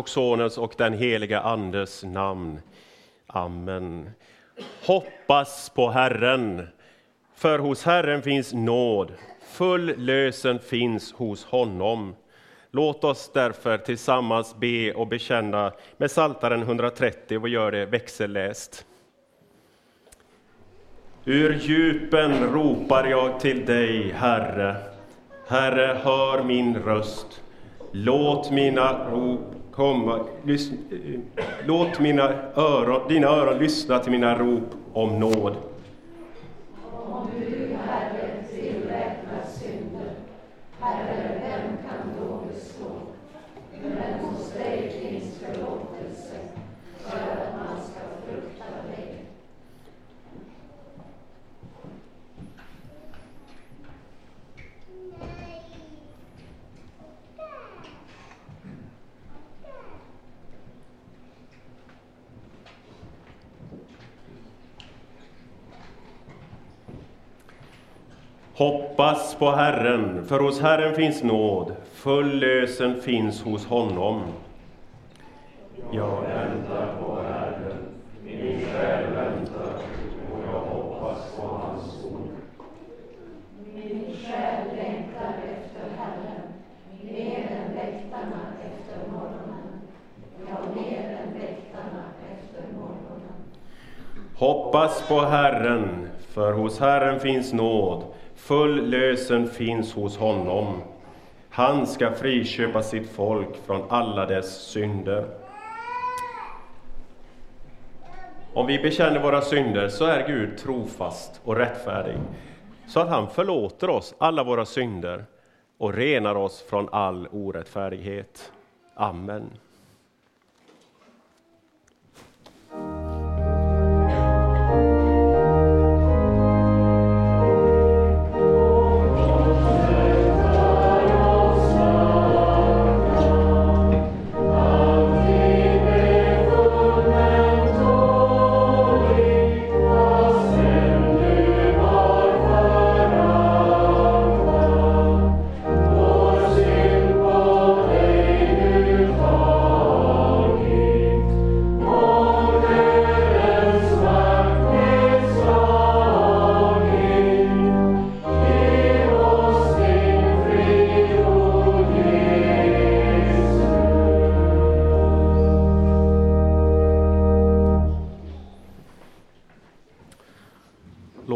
Och Sonens och den heliga Andes namn. Amen. Hoppas på Herren, för hos Herren finns nåd, full lösen finns hos honom. Låt oss därför tillsammans be och bekänna med Saltaren 130, och gör det växelläst. Ur djupen ropar jag till dig, Herre. Herre, hör min röst. Låt mina rop komma, lys, låt mina öron, dina öron lyssna till mina rop om nåd. Om du, Herre, tillräknar synder, Herre, vem kan då bestå? Men hos dig finns förlåtelse, för att man ska frukta dig. Hoppas på Herren, för hos Herren finns nåd, full lösen finns hos honom. Jag väntar på Herren, min själ väntar, och jag hoppas på hans ord. Min själ längtar efter Herren, mer än väktarna efter morgonen. Ja, mer än väktarna efter morgonen. Hoppas på Herren, för hos Herren finns nåd, full lösen finns hos honom. Han ska friköpa sitt folk från alla dess synder. Om vi bekänner våra synder så är Gud trofast och rättfärdig, så att han förlåter oss alla våra synder och renar oss från all orättfärdighet. Amen.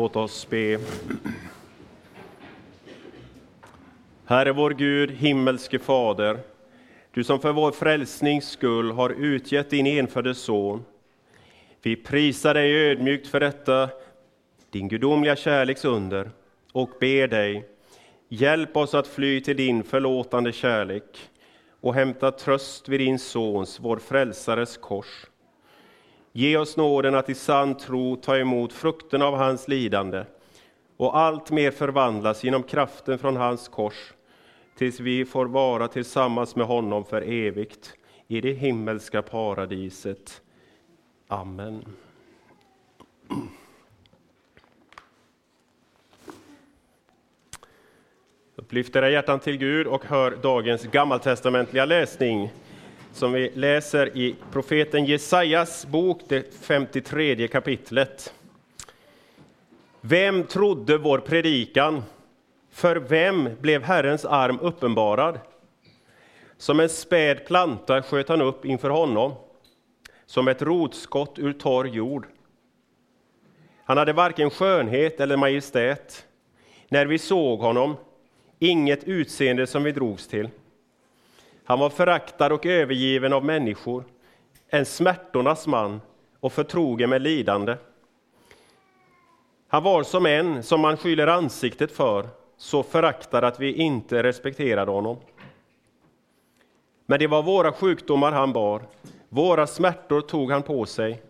Låt oss be. Herre vår Gud, himmelske Fader, du som för vår frälsnings skull har utgett din enfödde Son. Vi prisar dig ödmjukt för detta, din gudomliga kärleks under, och ber dig, hjälp oss att fly till din förlåtande kärlek och hämta tröst vid din Sons, vår frälsares kors. Ge oss nåden att i sann tro ta emot frukten av hans lidande och allt mer förvandlas genom kraften från hans kors tills vi får vara tillsammans med honom för evigt i det himmelska paradiset. Amen. Upplyft era hjärtan till Gud och hör dagens gammaltestamentliga läsning som vi läser i profeten Jesajas bok, det 53 kapitlet. Vem trodde vår predikan? För vem blev Herrens arm uppenbarad? Som en späd planta sköt han upp inför honom, som ett rotskott ur torr jord. Han hade varken skönhet eller majestät. När vi såg honom, inget utseende som vi drogs till. Han var föraktad och övergiven av människor, en smärtornas man och förtrogen med lidande. Han var som en som man skyller ansiktet för, så föraktad att vi inte respekterade honom. Men det var våra sjukdomar han bar, våra smärtor tog han på sig,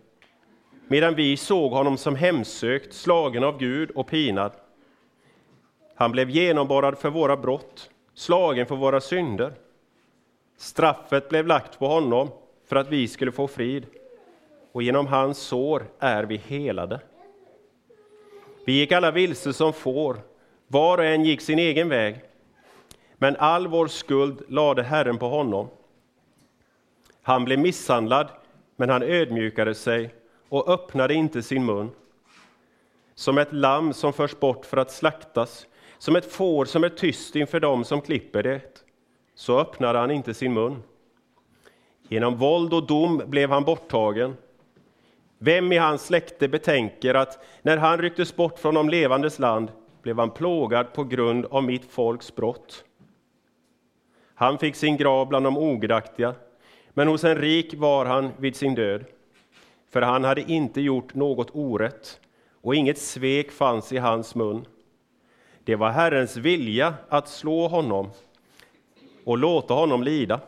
medan vi såg honom som hemsökt, slagen av Gud och pinad. Han blev genomborrad för våra brott, slagen för våra synder. Straffet blev lagt på honom för att vi skulle få frid, och genom hans sår är vi helade. Vi gick alla vilse som får, var och en gick sin egen väg, men all vår skuld lade Herren på honom. Han blev misshandlad, men han ödmjukade sig och öppnade inte sin mun. Som ett lamm som förs bort för att slaktas, som ett får som är tyst inför dem som klipper det, så öppnade han inte sin mun. Genom våld och dom blev han borttagen. Vem i hans släkte betänker att när han rycktes bort från de levandes land blev han plågad på grund av mitt folks brott. Han fick sin grav bland de ogudaktiga, men hos en rik var han vid sin död. För han hade inte gjort något orätt, och inget svek fanns i hans mun. Det var Herrens vilja att slå honom och låta honom lida.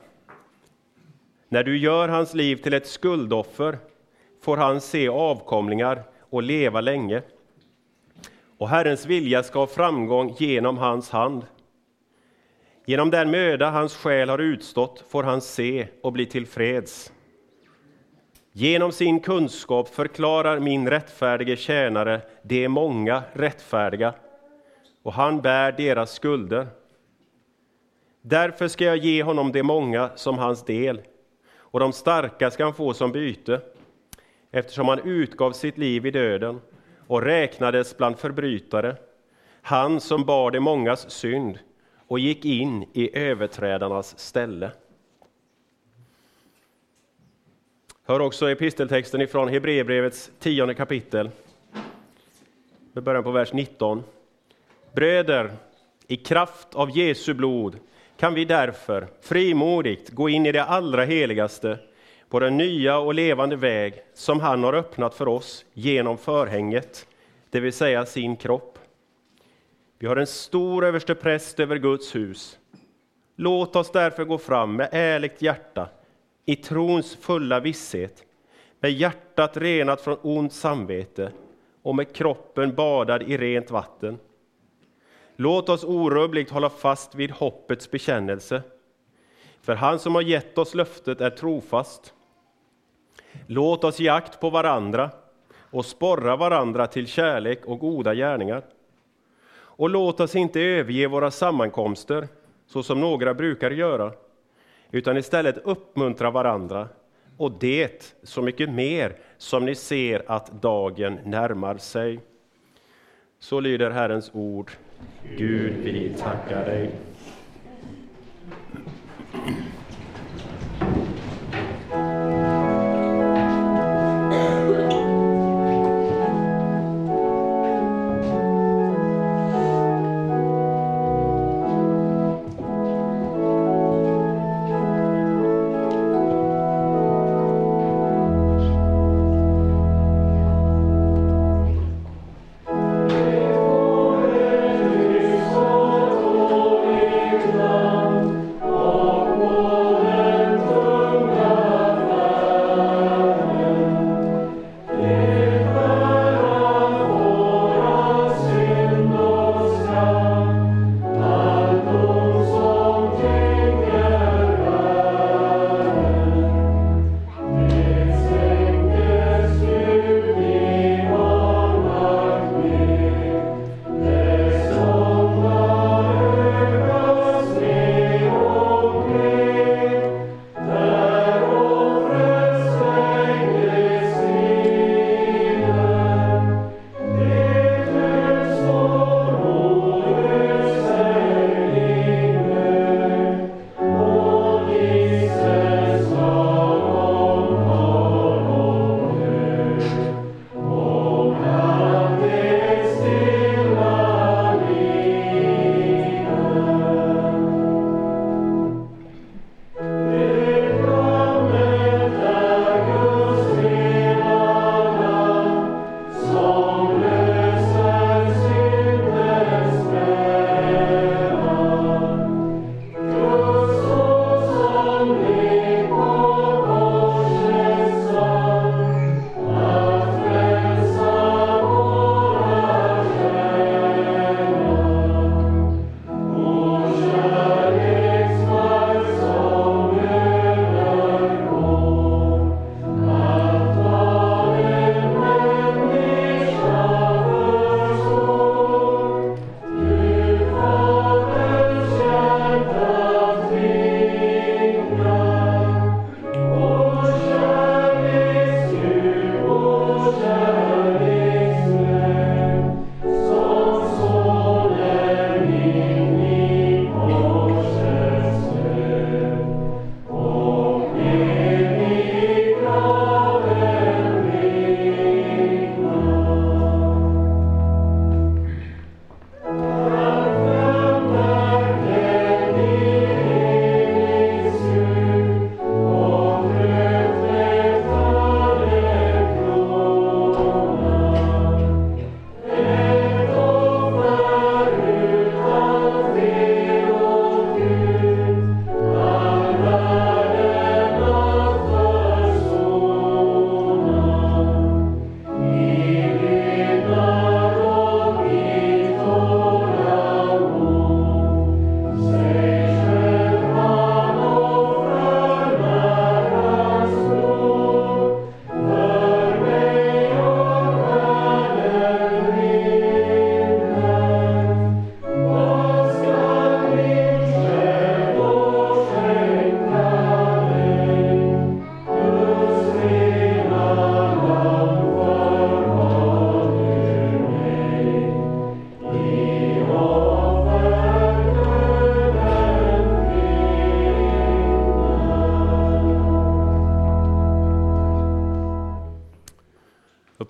När du gör hans liv till ett skuldoffer får han se avkomlingar och leva länge. Och Herrens vilja ska ha framgång genom hans hand. Genom den möda hans själ har utstått får han se och bli tillfreds. Genom sin kunskap förklarar min rättfärdige tjänare de många rättfärdiga, och han bär deras skulder. Därför ska jag ge honom de många som hans del, och de starka ska han få som byte, eftersom han utgav sitt liv i döden och räknades bland förbrytare, han som bar de mångas synd och gick in i överträdarnas ställe. Hör också episteltexten ifrån Hebreerbrevets tionde kapitel. Med början på vers 19. Bröder, i kraft av Jesu blod kan vi därför frimodigt gå in i det allra heligaste på den nya och levande väg som han har öppnat för oss genom förhänget, det vill säga sin kropp. Vi har en stor överste präst över Guds hus. Låt oss därför gå fram med ärligt hjärta, i trons fulla visshet, med hjärtat renat från ont samvete och med kroppen badad i rent vatten. Låt oss orubbligt hålla fast vid hoppets bekännelse. För han som har gett oss löftet är trofast. Låt oss ge akt på varandra och sporra varandra till kärlek och goda gärningar. Och låt oss inte överge våra sammankomster, så som några brukar göra, utan istället uppmuntra varandra, och det så mycket mer som ni ser att dagen närmar sig. Så lyder Herrens ord. Gud, vi tackar dig.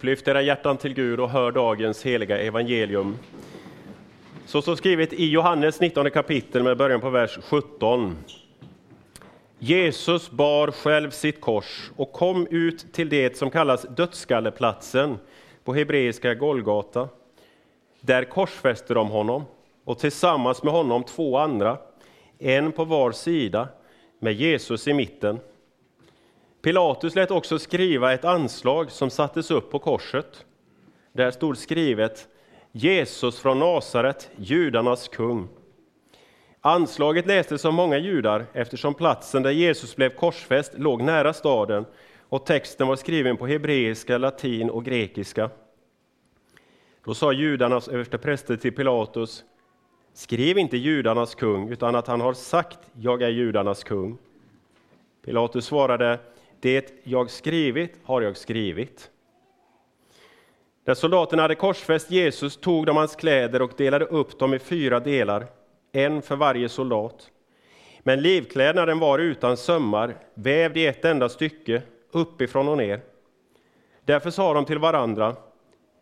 Lyft era hjärtan till Gud och hör dagens heliga evangelium. Så står skrivet i Johannes 19 kapitel med början på vers 17. Jesus bar själv sitt kors och kom ut till det som kallas dödskalleplatsen på hebreiska Golgata. Där korsfäste de honom och tillsammans med honom två andra, en på var sida med Jesus i mitten. Pilatus lät också skriva ett anslag som sattes upp på korset. Där stod skrivet Jesus från Nasaret, judarnas kung. Anslaget lästes av många judar eftersom platsen där Jesus blev korsfäst låg nära staden och texten var skriven på hebreiska, latin och grekiska. Då sa judarnas överstepräster till Pilatus Skriv inte judarnas kung, utan att han har sagt jag är judarnas kung. Pilatus svarade det jag skrivit har jag skrivit. När soldaterna hade korsfäst Jesus tog de hans kläder och delade upp dem i fyra delar, en för varje soldat. Men livklädnaden var utan sömmar, vävd i ett enda stycke, uppifrån och ner. Därför sa de till varandra,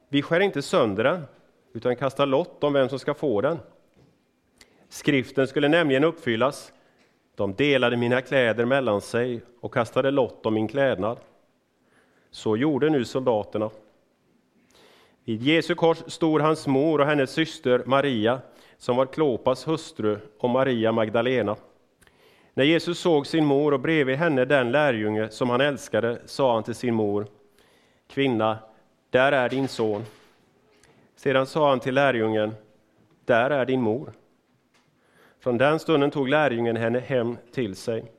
vi skär inte sönder den, utan kastar lott om vem som ska få den. Skriften skulle nämligen uppfyllas. De delade mina kläder mellan sig och kastade lott om min klädnad. Så gjorde nu soldaterna. Vid Jesu kors stod hans mor och hennes syster Maria, som var Klopas hustru, och Maria Magdalena. När Jesus såg sin mor och bredvid henne den lärjunge som han älskade, sa han till sin mor, Kvinna, där är din son. Sedan sa han till lärjungen, där är din mor. Från den stunden tog lärjungen henne hem till sig.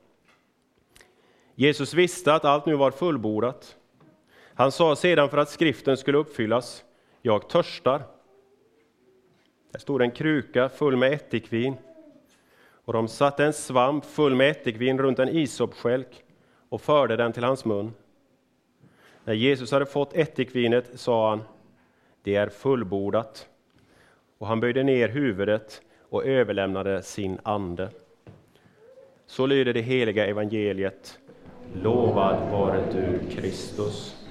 Jesus visste att allt nu var fullbordat. Han sa sedan för att skriften skulle uppfyllas, jag törstar. Där stod en kruka full med ättikvin, och de satte en svamp full med ättikvin runt en isopskälk och förde den till hans mun. När Jesus hade fått ättikvinet sa han, det är fullbordat. Och han böjde ner huvudet och överlämnade sin ande. Så lyder det heliga evangeliet. Lovad vare du, Kristus.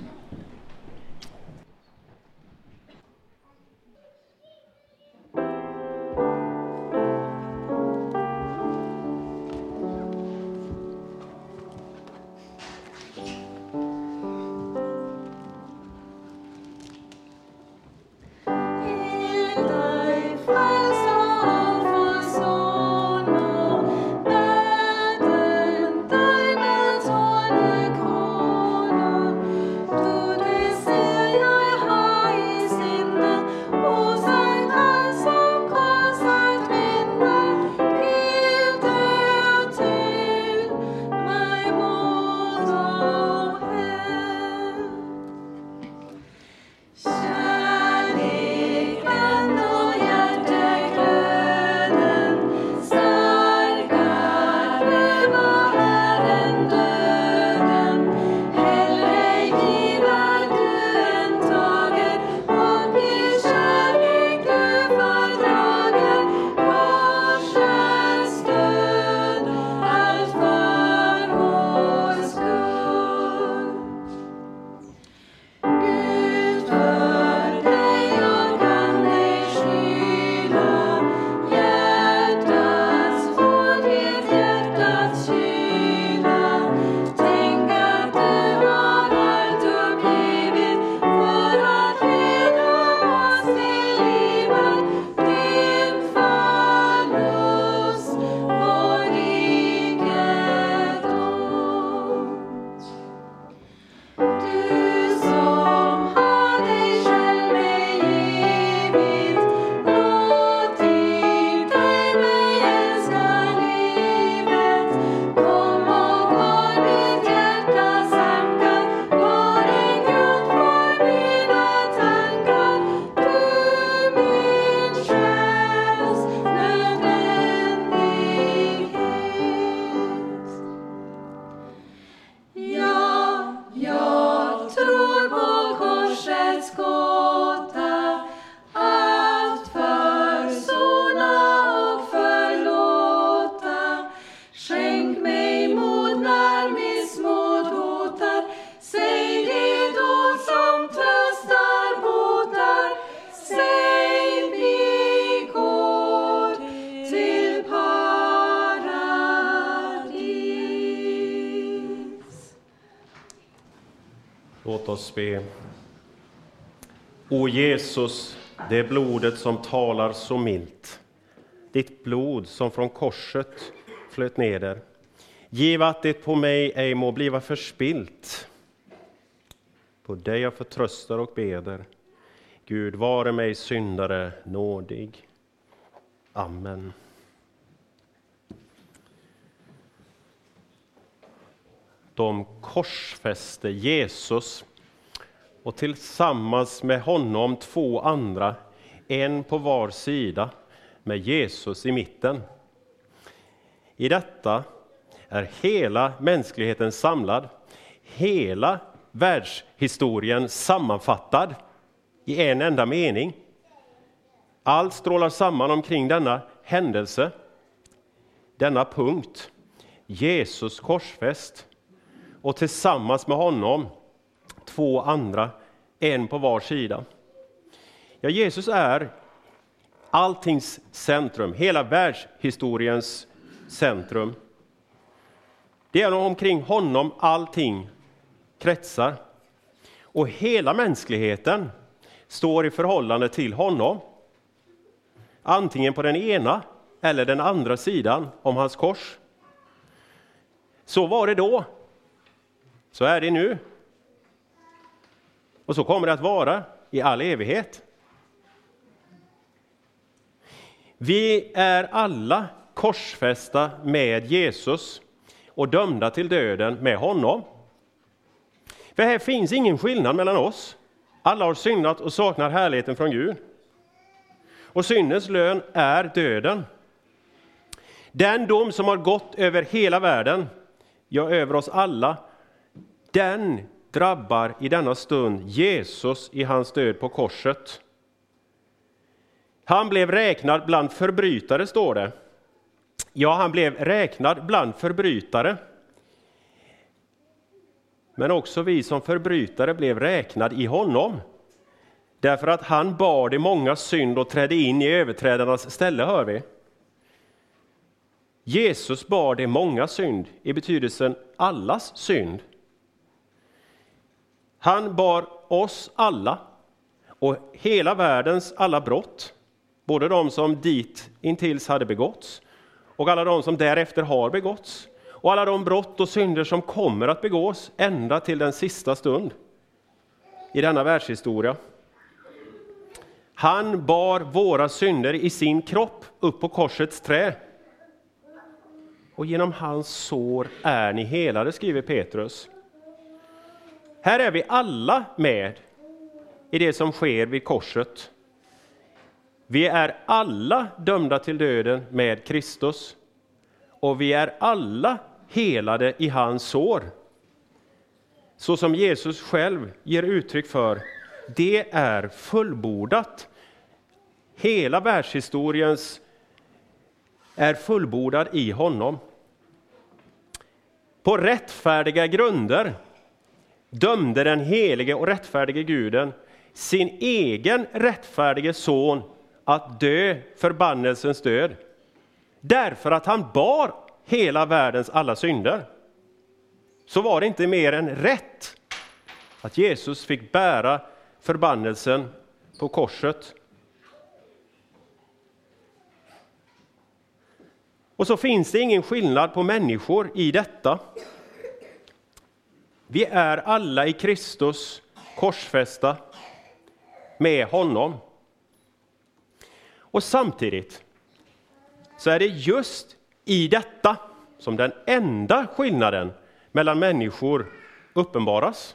Oss be. O Jesus, det blodet som talar så milt, ditt blod som från korset flöt neder. Giv att det på mig ej må bliva förspilt. På dig jag förtröstar och beder. Gud, vare mig syndare nådig. Amen. De korsfäste Jesus och tillsammans med honom två andra, en på var sida, med Jesus i mitten. I detta är hela mänskligheten samlad, hela världshistorien sammanfattad i en enda mening. Allt strålar samman omkring denna händelse, denna punkt. Jesus korsfäst och tillsammans med honom två andra, en på var sida. Ja, Jesus är alltings centrum, hela världshistoriens centrum. Det är omkring honom allting kretsar. Och hela mänskligheten står i förhållande till honom. Antingen på den ena eller den andra sidan om hans kors. Så var det då. Så är det nu. Och så kommer det att vara i all evighet. Vi är alla korsfästa med Jesus och dömda till döden med honom. För här finns ingen skillnad mellan oss. Alla har syndat och saknar härligheten från Gud. Och syndens lön är döden. Den dom som har gått över hela världen, ja, över oss alla, den drabbar i denna stund Jesus i hans död på korset. Han blev räknad bland förbrytare, står det. Ja, han blev räknad bland förbrytare. Men också vi som förbrytare blev räknad i honom. Därför att han bar de många synd och trädde in i överträdarnas ställe, hör vi. Jesus bar de många synd i betydelsen allas synd. Han bar oss alla och hela världens alla brott, både de som dit intills hade begåtts och alla de som därefter har begåtts och alla de brott och synder som kommer att begås ända till den sista stund i denna världshistoria. Han bar våra synder i sin kropp upp på korsets trä. Och genom hans sår är ni helade, skriver Petrus. Här är vi alla med i det som sker vid korset. Vi är alla dömda till döden med Kristus och vi är alla helade i hans sår. Så som Jesus själv ger uttryck för, det är fullbordat. Hela världshistoriens är fullbordad i honom. På rättfärdiga grunder dömde den helige och rättfärdige guden sin egen rättfärdige son att dö förbannelsens död. Därför att han bar hela världens alla synder. Så var det inte mer än rätt att Jesus fick bära förbannelsen på korset. Och så finns det ingen skillnad på människor i detta. Vi är alla i Kristus korsfästa med honom. Och samtidigt så är det just i detta som den enda skillnaden mellan människor uppenbaras.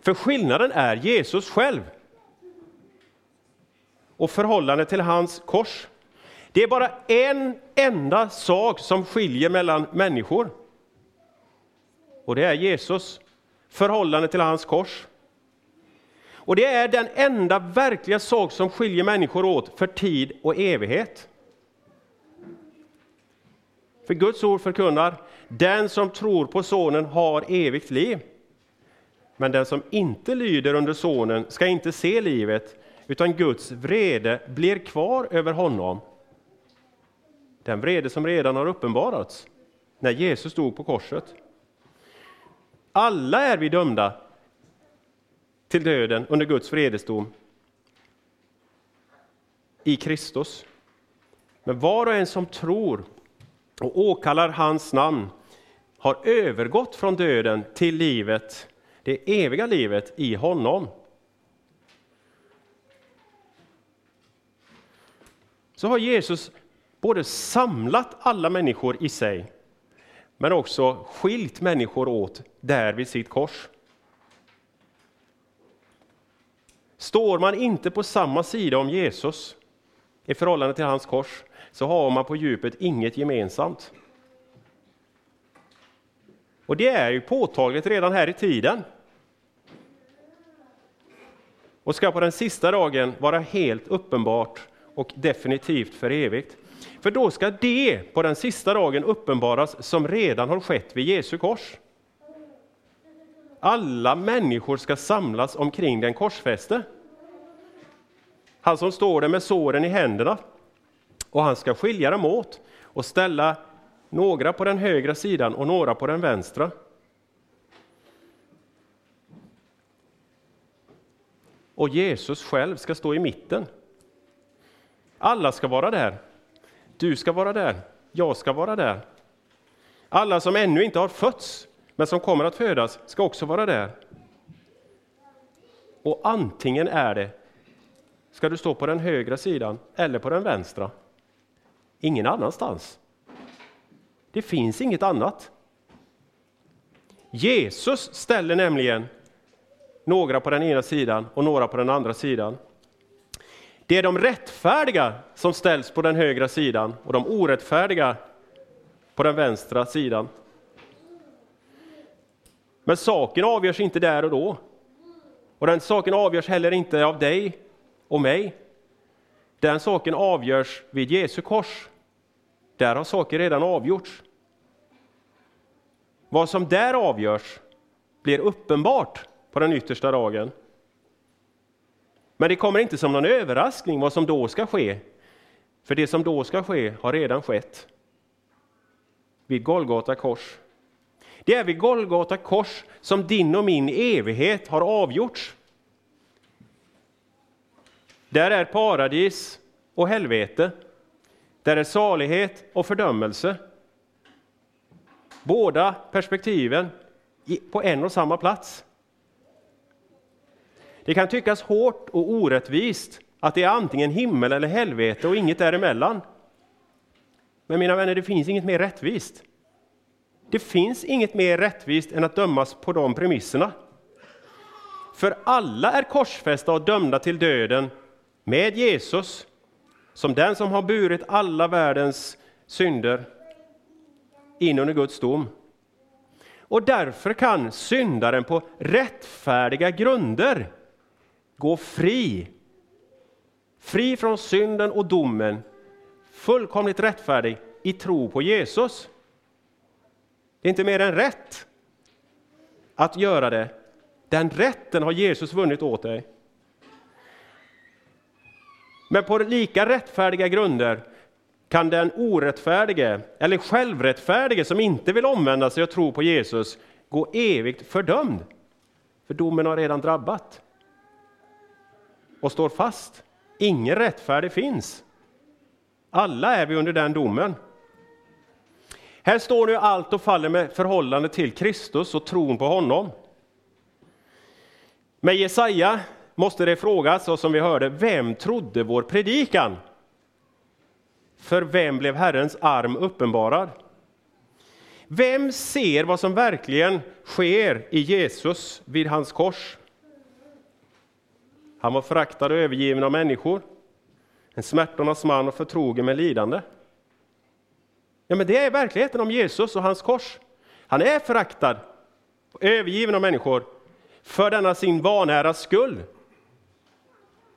För skillnaden är Jesus själv och förhållandet till hans kors. Det är bara en enda sak som skiljer mellan människor. Och det är Jesus, förhållande till hans kors. Och det är den enda verkliga sak som skiljer människor åt för tid och evighet. För Guds ord förkunnar, den som tror på Sonen har evigt liv. Men den som inte lyder under Sonen ska inte se livet, utan Guds vrede blir kvar över honom. Den vrede som redan har uppenbarats när Jesus stod på korset. Alla är vi dömda till döden under Guds vredesdom i Kristus. Men var och en som tror och åkallar hans namn har övergått från döden till livet, det eviga livet i honom. Så har Jesus både samlat alla människor i sig, men också skilt människor åt där vid sitt kors. Står man inte på samma sida om Jesus i förhållande till hans kors, så har man på djupet inget gemensamt. Och det är ju påtagligt redan här i tiden. Och ska på den sista dagen vara helt uppenbart och definitivt för evigt. För då ska det på den sista dagen uppenbaras som redan har skett vid Jesu kors. Alla människor ska samlas omkring den korsfäste. Han som står där med såren i händerna. Och han ska skilja dem åt och ställa några på den högra sidan och några på den vänstra. Och Jesus själv ska stå i mitten. Alla ska vara där. Du ska vara där. Jag ska vara där. Alla som ännu inte har fötts, men som kommer att födas, ska också vara där. Och antingen är det, ska du stå på den högra sidan eller på den vänstra. Ingen annanstans. Det finns inget annat. Jesus ställer nämligen några på den ena sidan och några på den andra sidan. Det är de rättfärdiga som ställs på den högra sidan och de orättfärdiga på den vänstra sidan. Men saken avgörs inte där och då. Och den saken avgörs heller inte av dig och mig. Den saken avgörs vid Jesu kors. Där har saker redan avgjorts. Vad som där avgörs blir uppenbart på den yttersta dagen. Men det kommer inte som någon överraskning vad som då ska ske. För det som då ska ske har redan skett. Vid Golgata kors. Det är vid Golgata kors som din och min evighet har avgjorts. Där är paradis och helvete. Där är salighet och fördömelse. Båda perspektiven på en och samma plats. Det kan tyckas hårt och orättvist att det är antingen himmel eller helvete och inget däremellan. Men mina vänner, det finns inget mer rättvist. Det finns inget mer rättvist än att dömas på de premisserna. För alla är korsfästa och dömda till döden med Jesus som den som har burit alla världens synder in under Guds dom. Och därför kan syndaren på rättfärdiga grunder gå fri. Fri från synden och domen, fullkomligt rättfärdig i tro på Jesus. Det är inte mer än rätt att göra det. Den rätten har Jesus vunnit åt dig. Men på lika rättfärdiga grunder kan den orättfärdige eller självrättfärdige som inte vill omvända sig och tro på Jesus gå evigt fördömd. För domen har redan drabbat och står fast. Ingen rättfärdig finns. Alla är vi under den domen. Här står nu allt och faller med förhållande till Kristus och tron på honom. Med Jesaja måste det frågas, och som vi hörde, vem trodde vår predikan? För vem blev Herrens arm uppenbarad? Vem ser vad som verkligen sker i Jesus vid hans kors? Han var föraktad och övergiven av människor, en smärtornas man och förtrogen med lidande. Ja, men det är verkligheten om Jesus och hans kors. Han är föraktad och övergiven av människor för denna sin vanäras skull.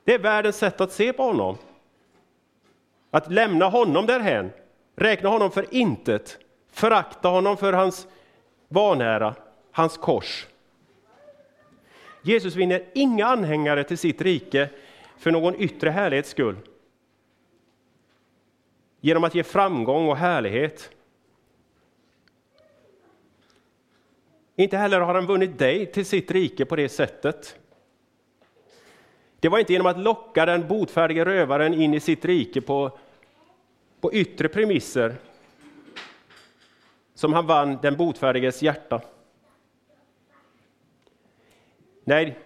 Det är världens sätt att se på honom. Att lämna honom därhän, räkna honom för intet, förakta honom för hans vanära, hans kors. Jesus vinner inga anhängare till sitt rike för någon yttre härlighets skull. Genom att ge framgång och härlighet. Inte heller har han vunnit dig till sitt rike på det sättet. Det var inte genom att locka den botfärdige rövaren in i sitt rike på, på yttre premisser som han vann den botfärdiges hjärta. Nej,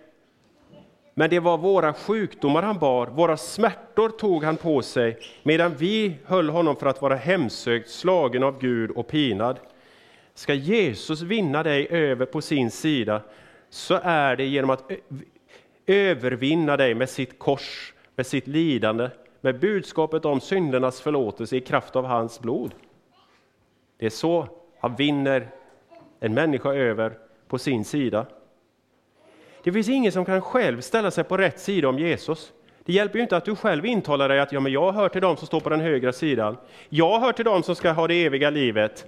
men det var våra sjukdomar han bar, våra smärtor tog han på sig, medan vi höll honom för att vara hemsökt, slagen av Gud och pinad. Ska Jesus vinna dig över på sin sida, så är det genom att övervinna dig med sitt kors, med sitt lidande, med budskapet om syndernas förlåtelse i kraft av hans blod. Det är så han vinner en människa över på sin sida. Det finns ingen som kan själv ställa sig på rätt sida om Jesus. Det hjälper ju inte att du själv intalar dig att ja, men jag hör till dem som står på den högra sidan. Jag hör till dem som ska ha det eviga livet.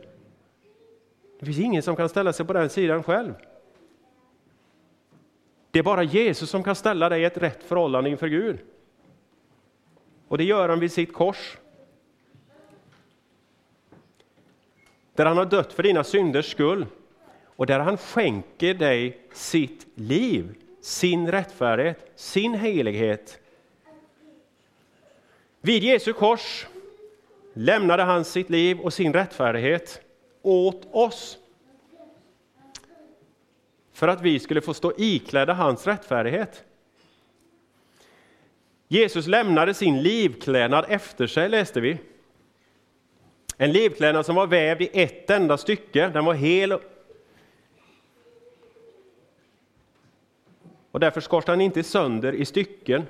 Det finns ingen som kan ställa sig på den sidan själv. Det är bara Jesus som kan ställa dig i ett rätt förhållande inför Gud. Och det gör han vid sitt kors. Där han har dött för dina synders skull och där han skänker dig sitt liv, sin rättfärdighet, sin helighet. Vid Jesu kors lämnade han sitt liv och sin rättfärdighet åt oss för att vi skulle få stå iklädda hans rättfärdighet. Jesus lämnade sin livklädnad efter sig, läste vi. En livklädnad som var vävd i ett enda stycke, den var hel. Och därför skars den inte sönder i stycken.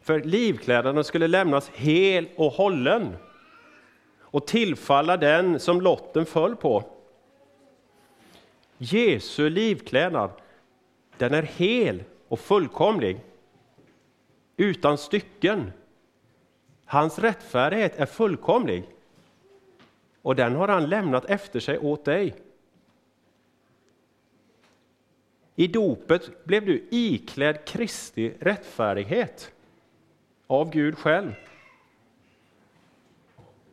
För livklädnaden skulle lämnas hel och hållen och tillfalla den som lotten föll på. Jesu livklädnad, den är hel och fullkomlig, utan stycken. Hans rättfärdighet är fullkomlig och den har han lämnat efter sig åt dig. I dopet blev du iklädd Kristi rättfärdighet av Gud själv.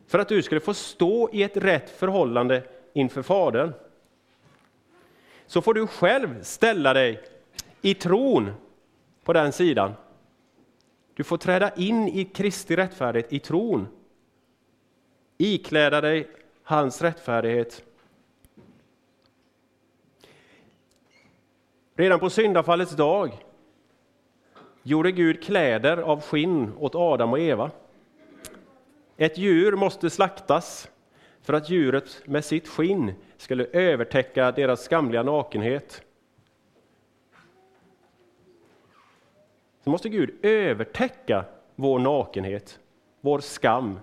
För att du skulle få stå i ett rätt förhållande inför Fadern. Så får du själv ställa dig i tron på den sidan. Du får träda in i Kristi rättfärdighet i tron. Ikläda dig hans rättfärdighet. Redan på syndafallets dag gjorde Gud kläder av skinn åt Adam och Eva. Ett djur måste slaktas för att djuret med sitt skinn skulle övertäcka deras skamliga nakenhet. Så måste Gud övertäcka vår nakenhet, vår skam.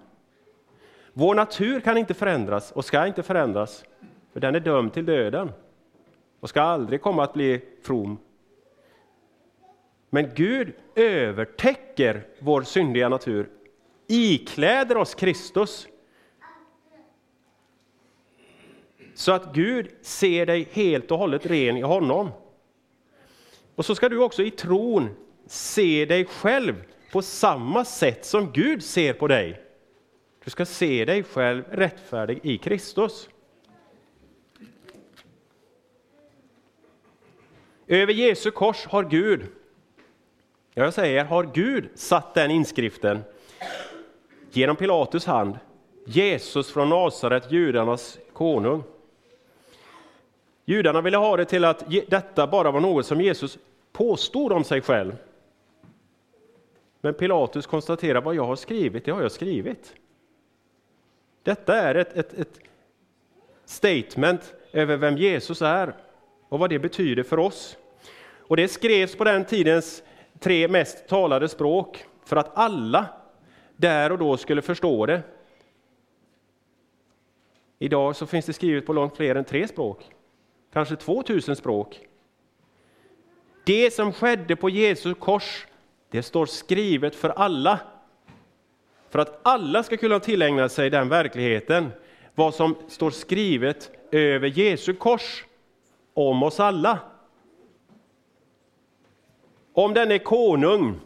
Vår natur kan inte förändras och ska inte förändras, för den är dömd till döden och ska aldrig komma att bli from. Men Gud övertäcker vår syndiga natur, ikläder oss Kristus. Så att Gud ser dig helt och hållet ren i honom. Och så ska du också i tron se dig själv på samma sätt som Gud ser på dig. Du ska se dig själv rättfärdig i Kristus. Över Jesu kors har Gud, jag säger har Gud satt den inskriften genom Pilatus hand. Jesus från Nasaret, judarnas konung. Judarna ville ha det till att detta bara var något som Jesus påstod om sig själv. Men Pilatus konstaterar vad jag har skrivit, det har jag skrivit. Detta är ett, ett, ett statement över vem Jesus är och vad det betyder för oss. Och det skrevs på den tidens tre mest talade språk för att alla där och då skulle förstå det. Idag så finns det skrivet på långt fler än tre språk, kanske 2000 språk. Det som skedde på Jesu kors, det står skrivet för alla. För att alla ska kunna tillägna sig den verkligheten, vad som står skrivet över Jesu kors om oss alla. Om denne konung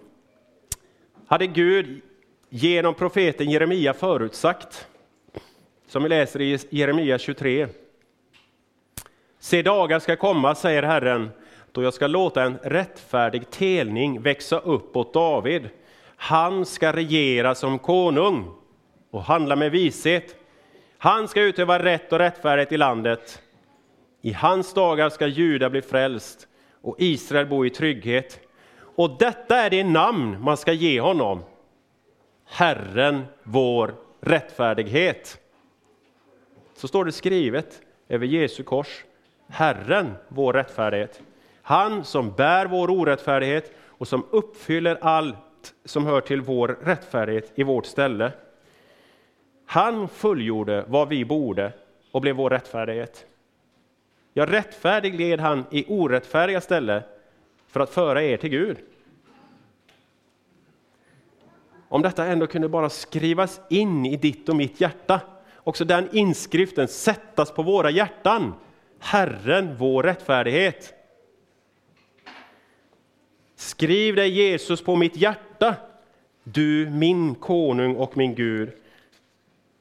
hade Gud genom profeten Jeremia förutsagt, som vi läser i Jeremia 23. Se dagar ska komma, säger Herren, då jag ska låta en rättfärdig telning växa upp åt David. Han ska regera som konung och handla med vishet. Han ska utöva rätt och rättfärdighet i landet. I hans dagar ska Juda bli frälst och Israel bo i trygghet. Och detta är det namn man ska ge honom. Herren vår rättfärdighet. Så står det skrivet över Jesu kors. Herren vår rättfärdighet. Han som bär vår orättfärdighet och som uppfyller allt som hör till vår rättfärdighet i vårt ställe. Han fullgjorde vad vi borde och blev vår rättfärdighet. Ja, rättfärdig led han i orättfärdiga ställe för att föra er till Gud. Om detta ändå kunde bara skrivas in i ditt och mitt hjärta, också den inskriften sättas på våra hjärtan. Herren, vår rättfärdighet. Skriv dig Jesus på mitt hjärta, du min konung och min Gud.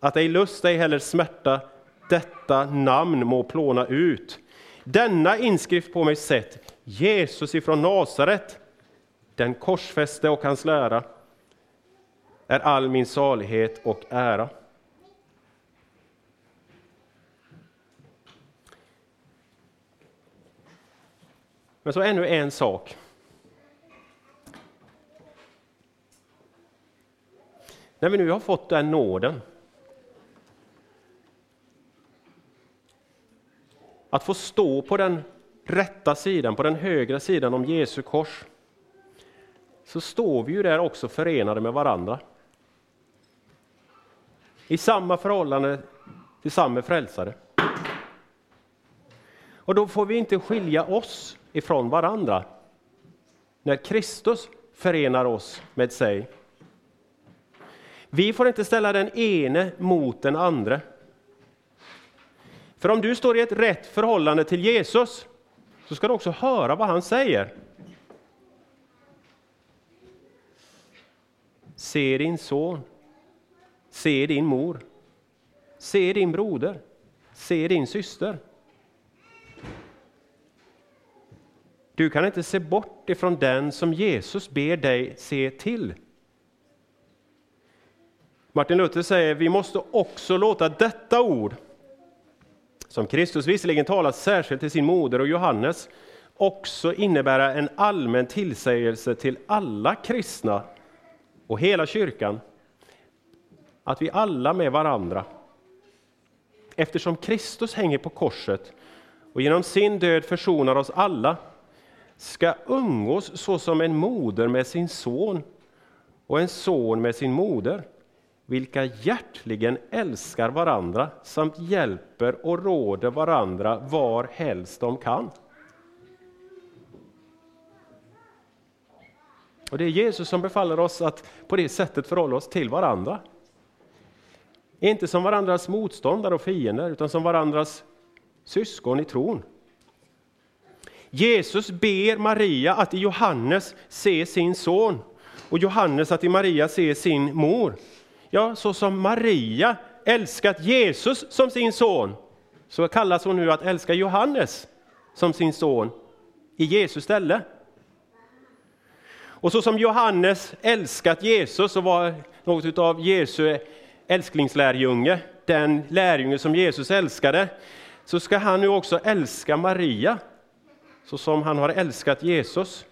Att ej lust, ej heller smärta, detta namn må plåna ut. Denna inskrift på mig sätt, Jesus ifrån Nasaret, den korsfäste och hans lära, är all min salighet och ära. Men så ännu en sak. När vi nu har fått den nåden att få stå på den rätta sidan, på den högra sidan om Jesu kors, så står vi ju där också förenade med varandra. I samma förhållande till samma frälsare. Och då får vi inte skilja oss ifrån varandra. När Kristus förenar oss med sig. Vi får inte ställa den ene mot den andra. För om du står i ett rätt förhållande till Jesus, så ska du också höra vad han säger. Se din son, se din mor, se din broder, se din syster. Du kan inte se bort ifrån den som Jesus ber dig se till. Martin Luther säger vi måste också låta detta ord, som Kristus visserligen talat särskilt till sin moder och Johannes, också innebära en allmän tillsägelse till alla kristna och hela kyrkan, att vi alla med varandra, eftersom Kristus hänger på korset och genom sin död försonar oss alla, ska umgås så som en moder med sin son och en son med sin moder, vilka hjärtligen älskar varandra samt hjälper och råder varandra var helst de kan. Och Det är Jesus som befaller oss att på det sättet förhålla oss till varandra. Inte som varandras motståndare och fiender, utan som varandras syskon i tron. Jesus ber Maria att i Johannes se sin son och Johannes att i Maria se sin mor. Ja, så som Maria älskat Jesus som sin son, så kallas hon nu att älska Johannes som sin son i Jesus ställe. Och så som Johannes älskat Jesus och var något av Jesu älsklingslärjunge, den lärjunge som Jesus älskade, så ska han nu också älska Maria så som han har älskat Jesus.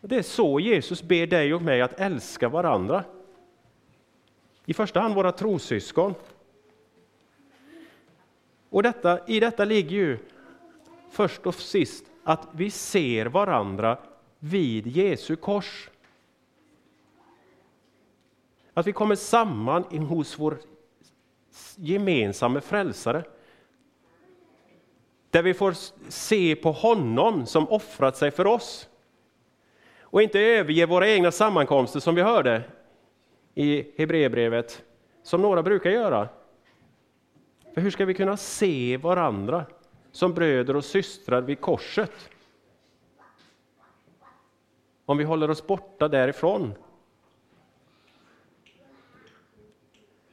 Det är så Jesus ber dig och mig att älska varandra. I första hand våra trossyskon. Och detta, i detta ligger ju först och sist att vi ser varandra vid Jesu kors. Att vi kommer samman hos vår gemensamma frälsare. Där vi får se på honom som offrat sig för oss. Och inte överge våra egna sammankomster som vi hörde i Hebreerbrevet, som några brukar göra. För hur ska vi kunna se varandra som bröder och systrar vid korset? Om vi håller oss borta därifrån.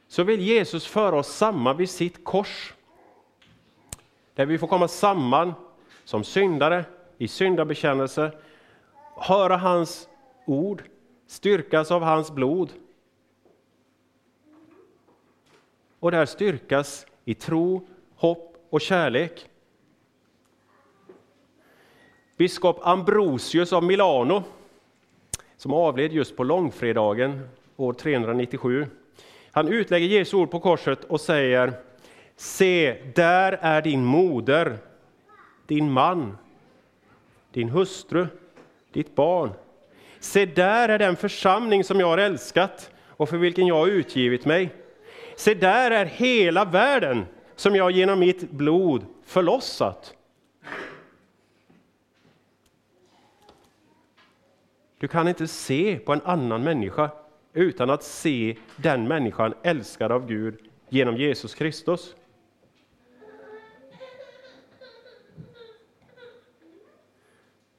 Så vill Jesus föra oss samman vid sitt kors. där vi får komma samman som syndare i syndabekännelse, höra hans ord, styrkas av hans blod. Och där styrkas i tro, hopp och kärlek. Biskop Ambrosius av Milano, som avled just på långfredagen år 397. Han utlägger Jesu ord på korset och säger Se, där är din moder, din man, din hustru, ditt barn. Se, där är den församling som jag har älskat och för vilken jag har utgivit mig. Se, där är hela världen som jag genom mitt blod förlossat. Du kan inte se på en annan människa utan att se den människan älskad av Gud genom Jesus Kristus.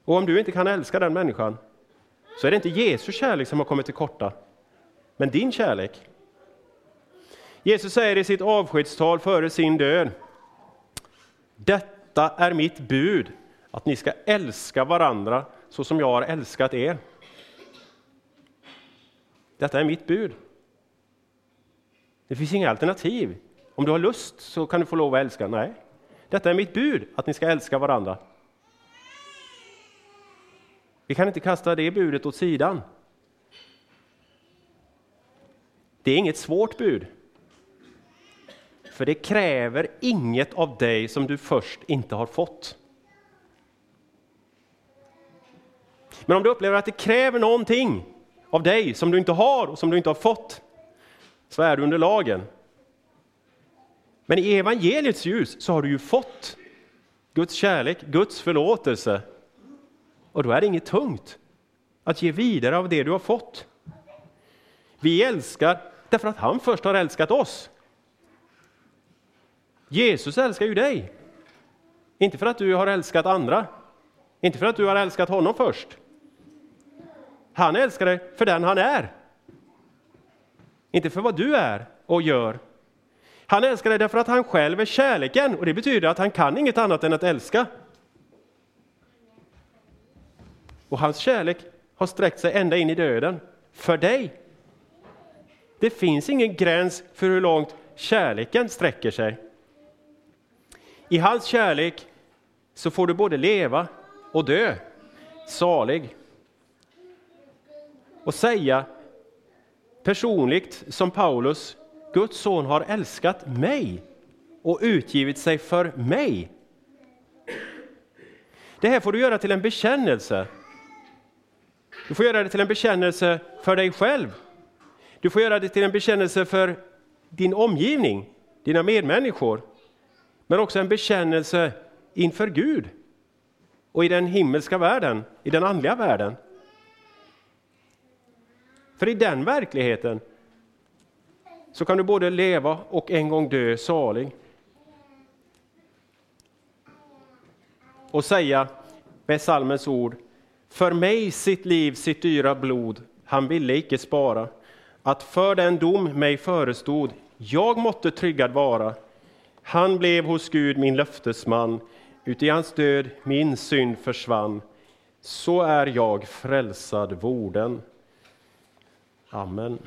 Och om du inte kan älska den människan så är det inte Jesu kärlek som har kommit till korta, men din kärlek. Jesus säger i sitt avskedstal före sin död. Detta är mitt bud, att ni ska älska varandra så som jag har älskat er. Detta är mitt bud. Det finns inga alternativ. Om du har lust så kan du få lov att älska. Nej, detta är mitt bud, att ni ska älska varandra. Vi kan inte kasta det budet åt sidan. Det är inget svårt bud. För det kräver inget av dig som du först inte har fått. Men om du upplever att det kräver någonting av dig som du inte har och som du inte har fått, så är du under lagen. Men i evangeliets ljus så har du ju fått Guds kärlek, Guds förlåtelse. Och då är det inget tungt att ge vidare av det du har fått. Vi älskar därför att han först har älskat oss. Jesus älskar ju dig. Inte för att du har älskat andra, inte för att du har älskat honom först. Han älskar dig för den han är. Inte för vad du är och gör. Han älskar dig därför att han själv är kärleken och det betyder att han kan inget annat än att älska. Och hans kärlek har sträckt sig ända in i döden för dig. Det finns ingen gräns för hur långt kärleken sträcker sig. I hans kärlek så får du både leva och dö salig. Och säga personligt som Paulus, Guds son har älskat mig och utgivit sig för mig. Det här får du göra till en bekännelse. Du får göra det till en bekännelse för dig själv. Du får göra det till en bekännelse för din omgivning, dina medmänniskor men också en bekännelse inför Gud och i den himmelska världen, i den andliga världen. För i den verkligheten så kan du både leva och en gång dö salig. Och säga med salmens ord, för mig sitt liv, sitt dyra blod, han ville icke spara, att för den dom mig förestod, jag måtte tryggad vara, han blev hos Gud min löftesman, uti hans död min synd försvann. Så är jag frälsad vorden. Amen.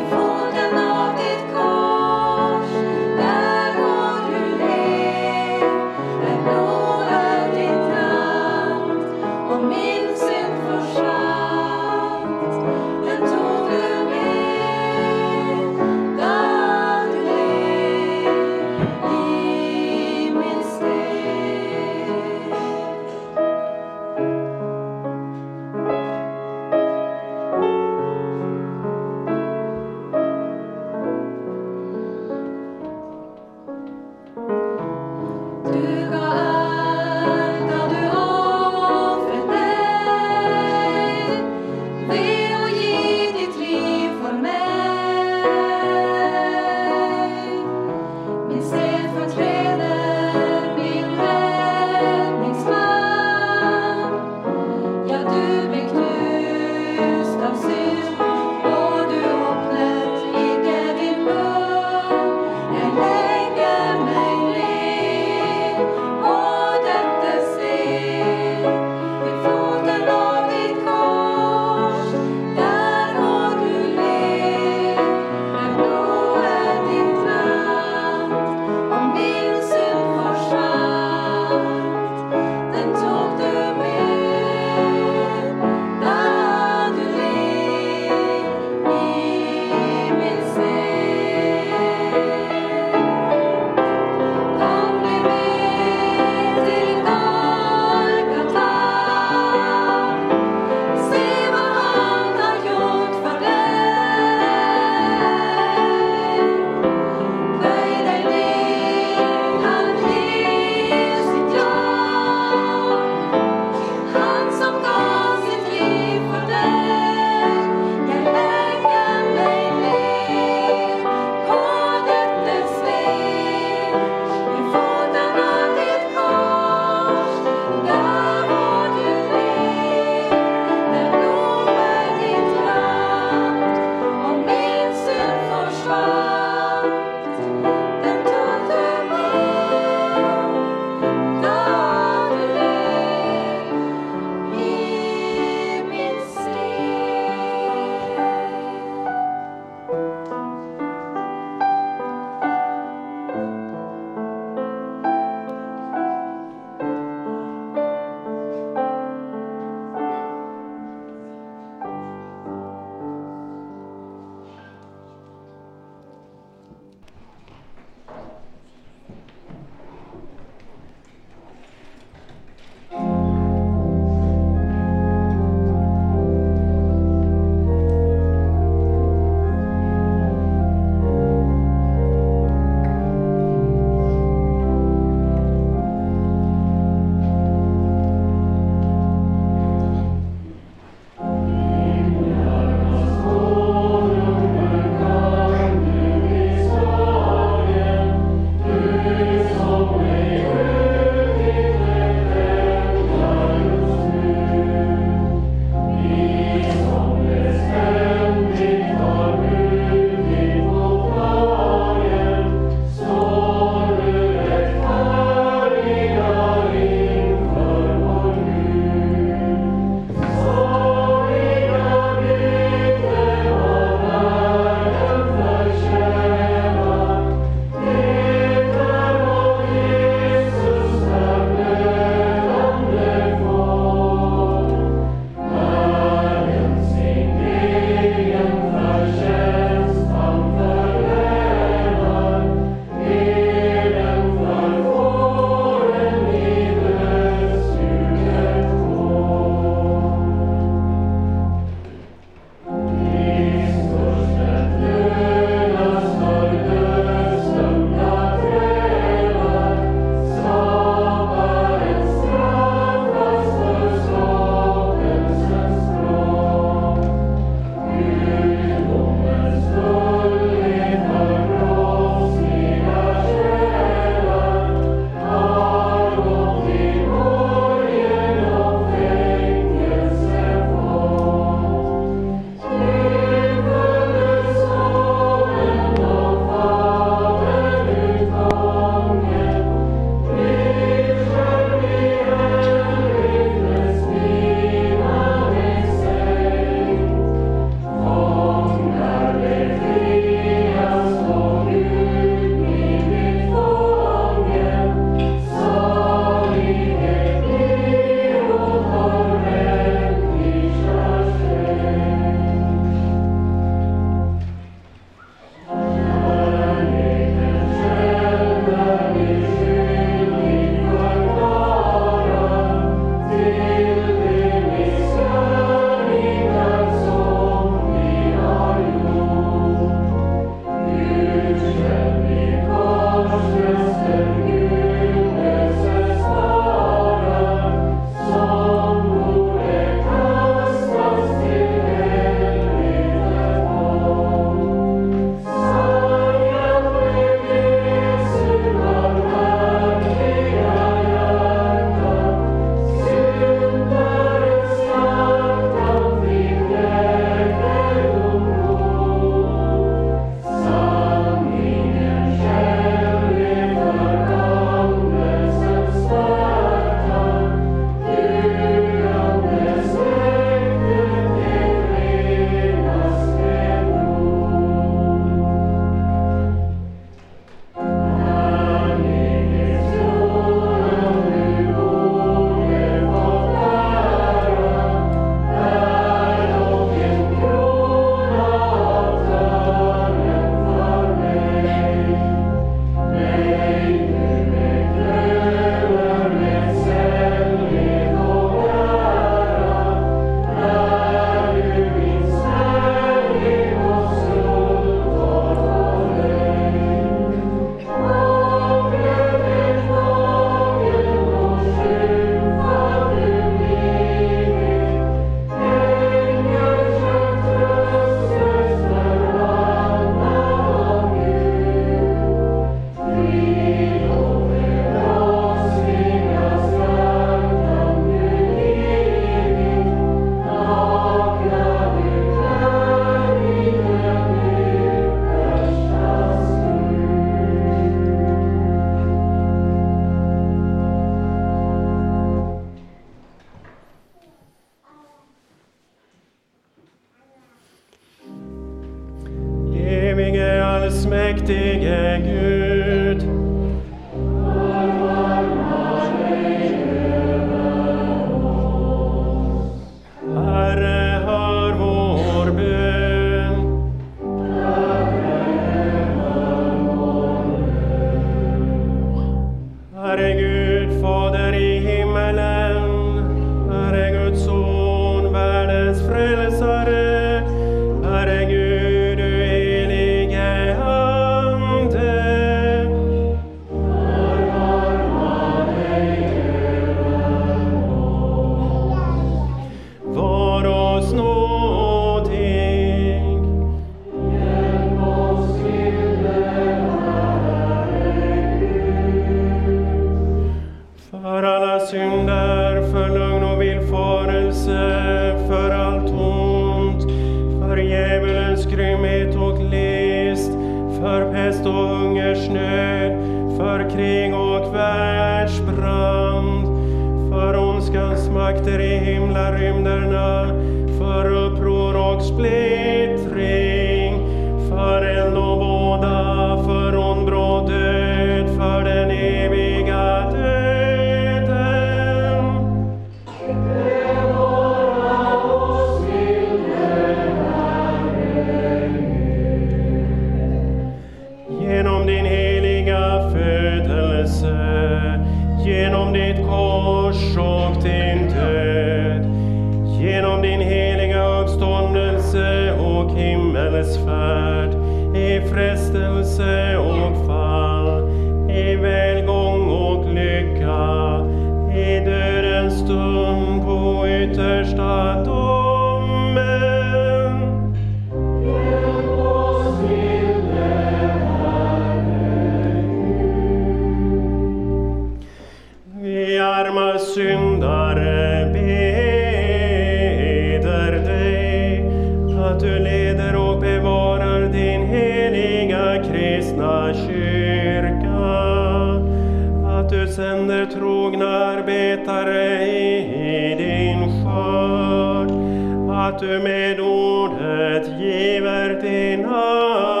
liberty now.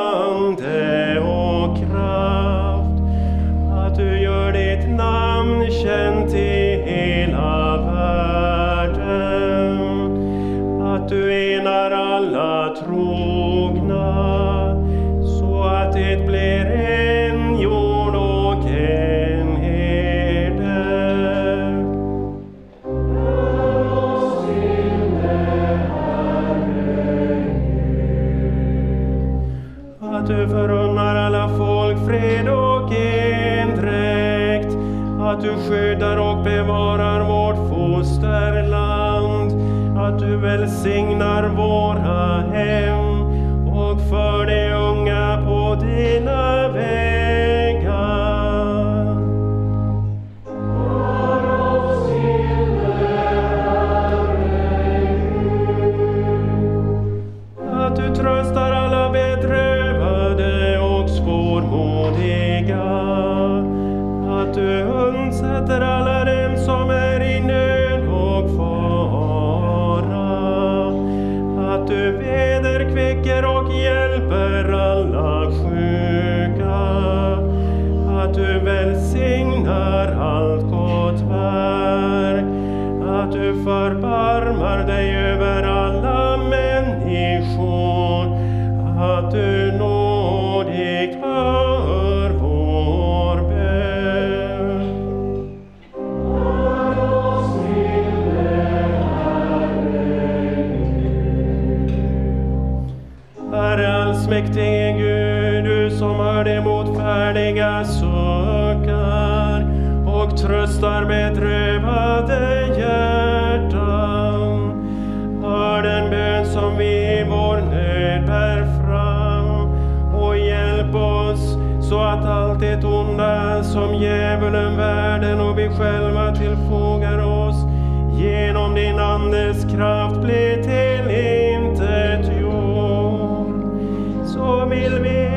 att du skyddar och bevarar vårt fosterland, att du välsignar Hjälp oss så att allt det onda som djävulen, världen och vi själva tillfogar oss genom din Andes kraft blir till intet jord. Så vill vi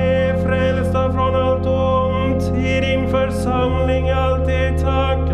frälsta från allt ont i din församling alltid tacka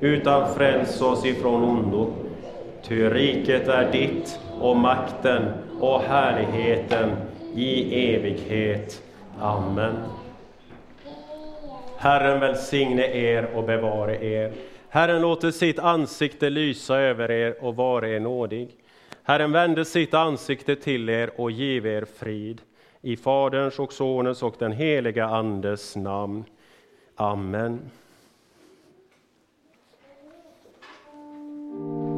utan fräls oss ifrån ondo. Ty riket är ditt, och makten och härligheten i evighet. Amen. Herren välsigne er och bevare er. Herren låter sitt ansikte lysa över er och vara er nådig. Herren vände sitt ansikte till er och give er frid. I Faderns och Sonens och den heliga Andes namn. Amen. thank you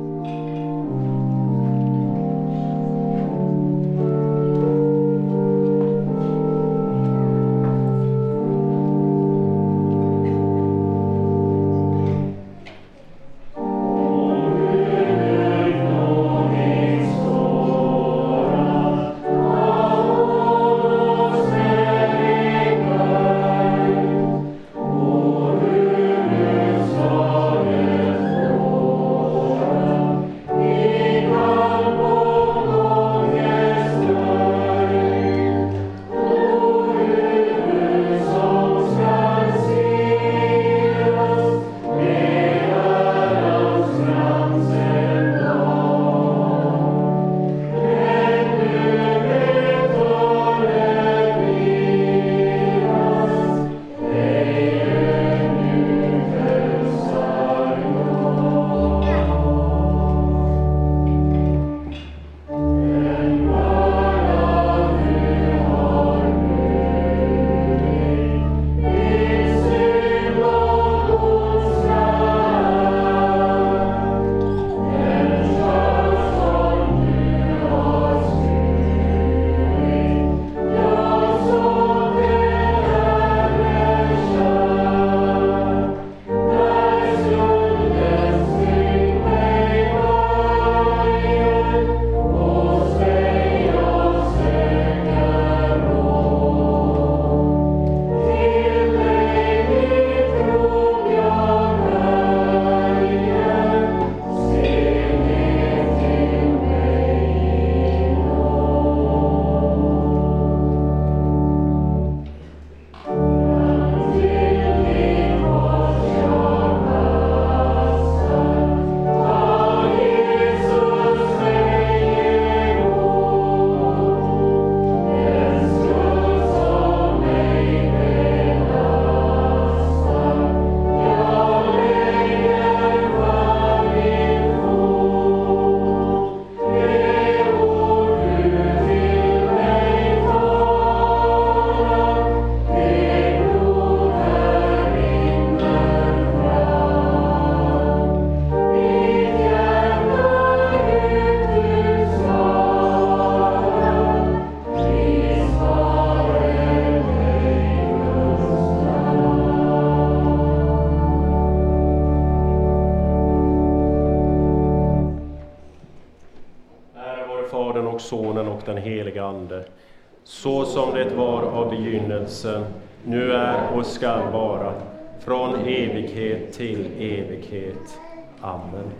skall vara, från evighet till evighet. Amen.